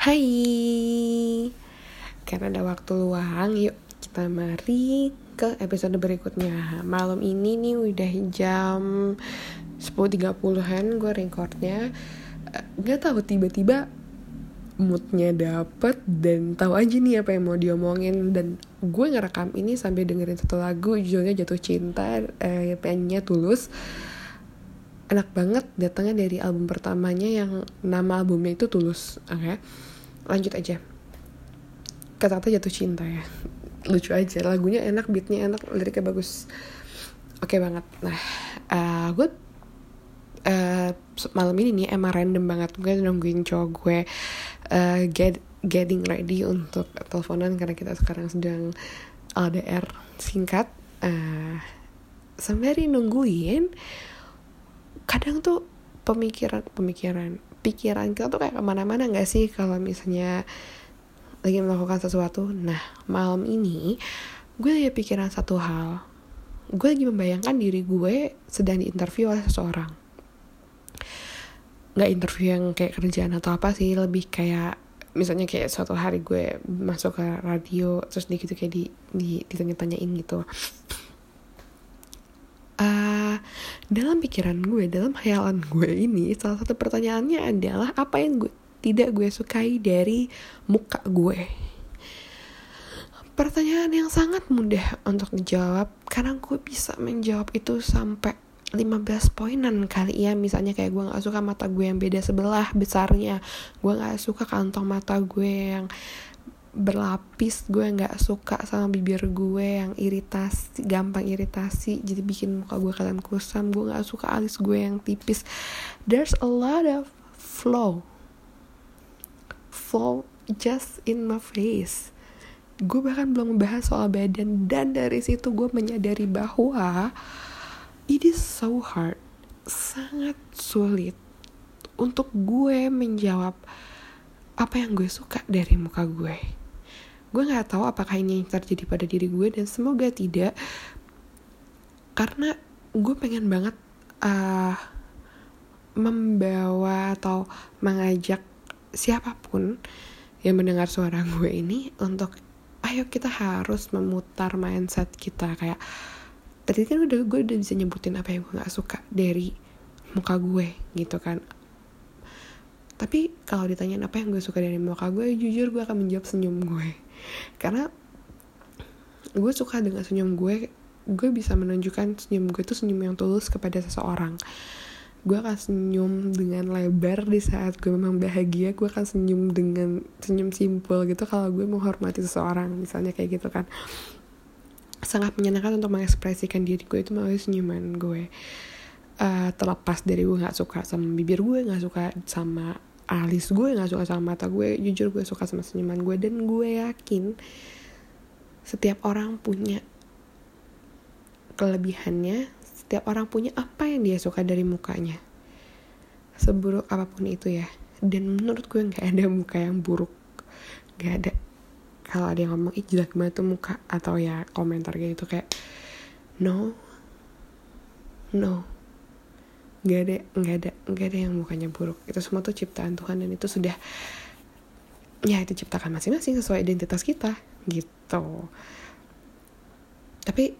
Hai. Karena ada waktu luang Yuk kita mari ke episode berikutnya. Malam ini nih udah jam 10.30an gue recordnya. Eh, Gak tahu tiba-tiba moodnya dapet dan tahu aja nih apa yang mau diomongin. Dan gue ngerekam ini sambil dengerin satu lagu judulnya jatuh cinta eh, penyanyinya tulus enak banget datangnya dari album pertamanya yang nama albumnya itu tulus oke? Lanjut aja. Kata-kata jatuh cinta ya. Lucu aja lagunya enak beatnya enak liriknya bagus. Oke banget. Nah uh, gue uh, malam ini nih emang random banget. Gue nungguin cowok gue uh, get getting ready untuk teleponan karena kita sekarang sedang LDR singkat. Uh, sembari nungguin kadang tuh pemikiran pemikiran pikiran kita tuh kayak ke mana-mana nggak sih kalau misalnya lagi melakukan sesuatu? Nah malam ini gue lagi pikiran satu hal. Gue lagi membayangkan diri gue sedang diinterview oleh seseorang. Nggak interview yang kayak kerjaan atau apa sih lebih kayak misalnya kayak suatu hari gue masuk ke radio terus di gitu kayak di, di ditanya-tanyain gitu uh, dalam pikiran gue dalam khayalan gue ini salah satu pertanyaannya adalah apa yang gue tidak gue sukai dari muka gue? Pertanyaan yang sangat mudah untuk dijawab karena gue bisa menjawab itu sampai 15 poinan kali ya. Misalnya kayak gue gak suka mata gue yang beda sebelah besarnya gue gak suka kantong mata gue yang berlapis gue nggak suka sama bibir gue yang iritasi gampang iritasi jadi bikin muka gue kalian kusam. Gue nggak suka alis gue yang tipis. There's a lot of flow. Flow just in my face. Gue bahkan belum membahas soal badan dan dari situ gue menyadari bahwa it is so hard sangat sulit untuk gue menjawab apa yang gue suka dari muka gue gue nggak tahu apakah ini yang terjadi pada diri gue dan semoga tidak. Karena gue pengen banget uh, membawa atau mengajak siapa pun yang mendengar suara gue ini untuk ayo kita harus memutar mindset kita. Kayak tadi kan udah gue udah bisa nyebutin apa yang gue nggak suka dari muka gue gitu kan tapi kalau ditanyain apa yang gue suka dari muka gue jujur gue akan menjawab senyum gue. Karena gue suka dengan senyum gue gue bisa menunjukkan senyum gue itu senyum yang tulus kepada seseorang. Gue akan senyum dengan lebar di saat gue memang bahagia gue akan senyum dengan senyum simpel gitu kalau gue menghormati seseorang misalnya kayak gitu kan. Sangat menyenangkan untuk mengekspresikan diri gue itu melalui senyuman gue uh, terlepas dari gue nggak suka sama bibir gue nggak suka sama alis gue nggak suka sama mata gue jujur gue suka sama senyuman gue. Dan gue yakin setiap orang punya kelebihannya setiap orang punya apa yang dia suka dari mukanya. Seburuk apa pun itu ya. Dan menurut gue nggak ada muka yang buruk. Nggak ada. Kalau ada yang ngomong ih jelek banget tuh muka atau ya komentar kayak gitu kayak no. No nggak ada nggak ada nggak ada yang mukanya buruk. Itu semua tuh ciptaan Tuhan dan itu sudah ya itu ciptakan masing-masing sesuai identitas kita gitu. Tapi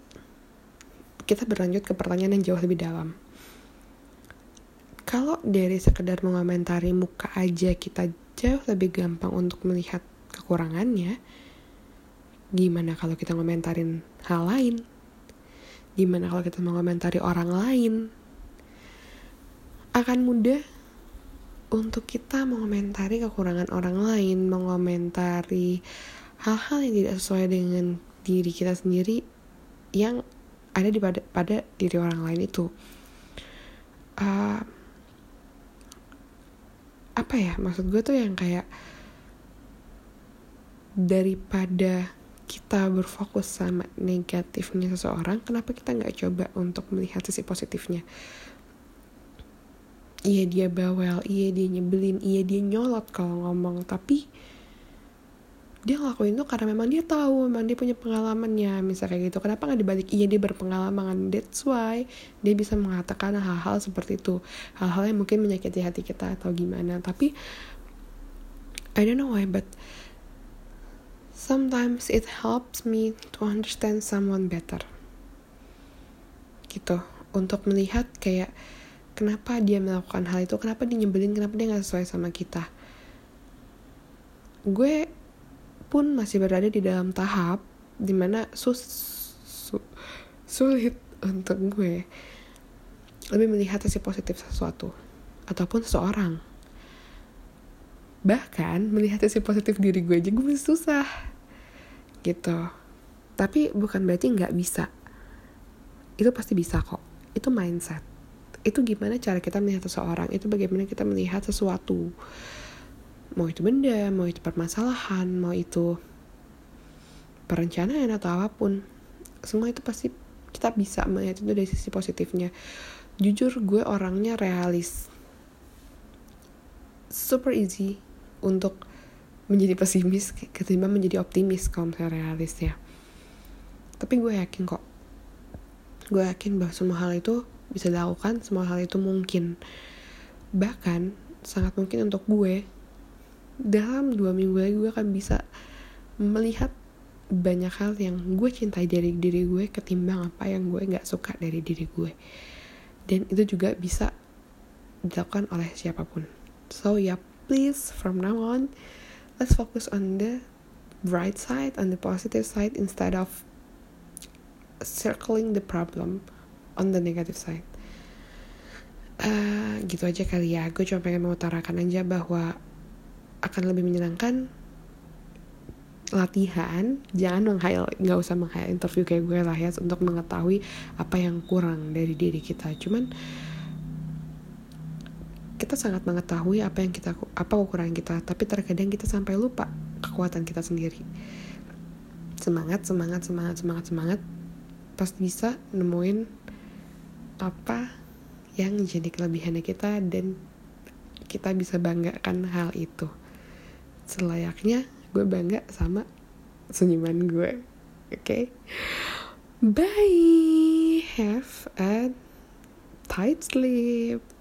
kita berlanjut ke pertanyaan yang jauh lebih dalam. Kalau dari sekedar mengomentari muka aja kita jauh lebih gampang untuk melihat kekurangannya gimana kalau kita ngomentarin hal lain? Gimana kalau kita mengomentari orang lain akan mudah untuk kita mengomentari kekurangan orang lain, mengomentari hal-hal yang tidak sesuai dengan diri kita sendiri yang ada di pada, pada diri orang lain itu. Uh, apa ya maksud gue tuh yang kayak daripada kita berfokus sama negatifnya seseorang, kenapa kita nggak coba untuk melihat sisi positifnya? Iya dia bawel. Iya dia nyebelin. Iya dia nyolot kalau ngomong. Tapi dia ngelakuin itu karena memang dia tahu memang dia punya pengalamannya misal kayak gitu. Kenapa nggak dibalik? Iya dia berpengalaman. That's why dia bisa mengatakan hal-hal seperti itu. Hal-hal yang mungkin menyakiti hati kita atau gimana. Tapi I don't know why but sometimes it helps me to understand someone better. Gitu. Untuk melihat kayak kenapa dia melakukan hal itu? Kenapa dia nyebelin? Kenapa dia nggak sesuai sama kita? Gue pun masih berada di dalam tahap di mana sus su, sulit untuk gue lebih melihat sisi positif sesuatu ataupun seseorang. Bahkan melihat sisi positif diri gue aja gue susah gitu. Tapi bukan berarti nggak bisa. Itu pasti bisa kok. Itu mindset itu gimana cara kita melihat seseorang? Itu bagaimana kita melihat sesuatu? Mau itu benda mau itu permasalahan mau itu perencanaan atau apa pun. Semua itu pasti kita bisa melihat itu dari sisi positifnya. Jujur gue orangnya realis. Super easy untuk menjadi pesimis ketimbang menjadi optimis kalau misalnya realis ya tapi gue yakin kok. Gue yakin bahwa semua hal itu bisa dilakukan semua hal itu mungkin. Bahkan sangat mungkin untuk gue dalam dua minggu lagi gue akan bisa melihat banyak hal yang gue cintai dari diri gue ketimbang apa yang gue nggak suka dari diri gue. Dan itu juga bisa dilakukan oleh siapa pun. So ya yeah, please from now on let's focus on the bright side on the positive side instead of circling the problem on the negative side. Uh, gitu aja kali ya. Gue cuma pengen mengutarakan aja bahwa akan lebih menyenangkan latihan jangan menghayal nggak usah menghayal interview kayak gue lah ya untuk mengetahui apa yang kurang dari diri kita cuman kita sangat mengetahui apa yang kita apa kekurangan kita tapi terkadang kita sampai lupa kekuatan kita sendiri semangat semangat semangat semangat semangat pasti bisa nemuin apa yang jadi kelebihannya kita dan kita bisa banggakan hal itu. Selayaknya gue bangga sama senyuman gue. Oke? Okay? bye. Have a tight sleep